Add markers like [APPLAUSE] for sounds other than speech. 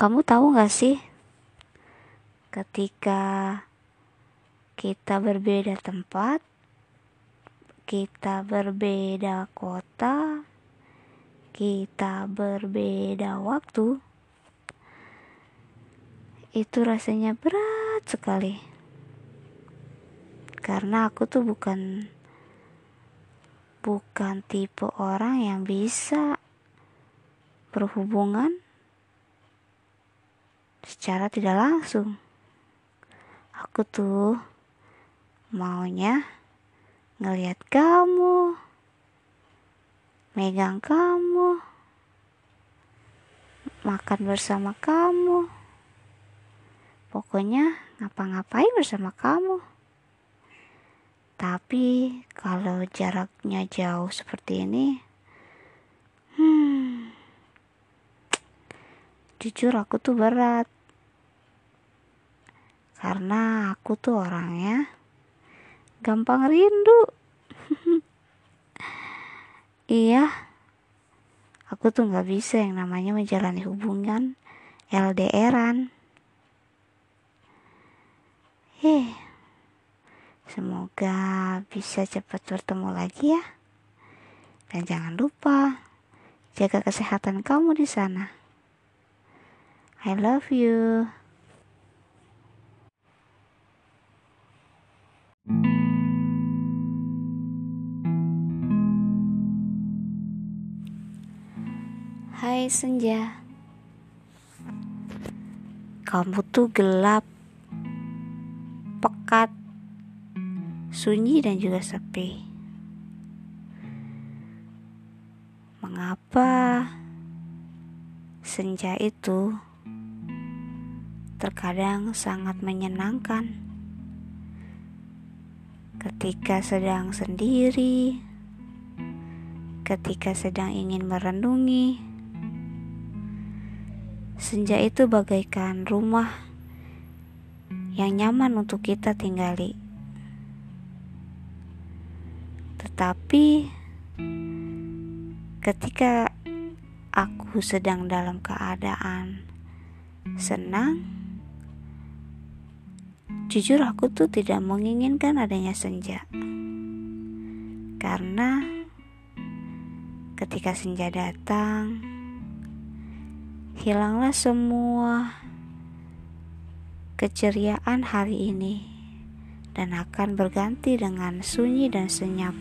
Kamu tahu gak sih, ketika kita berbeda tempat, kita berbeda kota, kita berbeda waktu, itu rasanya berat sekali. Karena aku tuh bukan bukan tipe orang yang bisa berhubungan secara tidak langsung. Aku tuh maunya ngelihat kamu, megang kamu, makan bersama kamu. Pokoknya ngapa-ngapain bersama kamu. Tapi kalau jaraknya jauh seperti ini, jujur aku tuh berat. Karena aku tuh orangnya gampang rindu. [LAUGHS] Iya aku tuh nggak bisa yang namanya menjalani hubungan LDRan eh semoga bisa cepat bertemu lagi ya. Dan jangan lupa jaga kesehatan kamu di sana I love you. Hai senja. Kamu tuh gelap Pekat Sunyi dan juga sepi. Mengapa Senja itu Terkadang sangat menyenangkan Ketika sedang sendiri Ketika sedang ingin merenungi Senja itu bagaikan rumah yang nyaman untuk kita tinggali. Tetapi ketika aku sedang dalam keadaan senang, jujur aku tuh tidak menginginkan adanya senja. Karena ketika senja datang, hilanglah semua keceriaan hari ini dan akan berganti dengan sunyi dan senyap.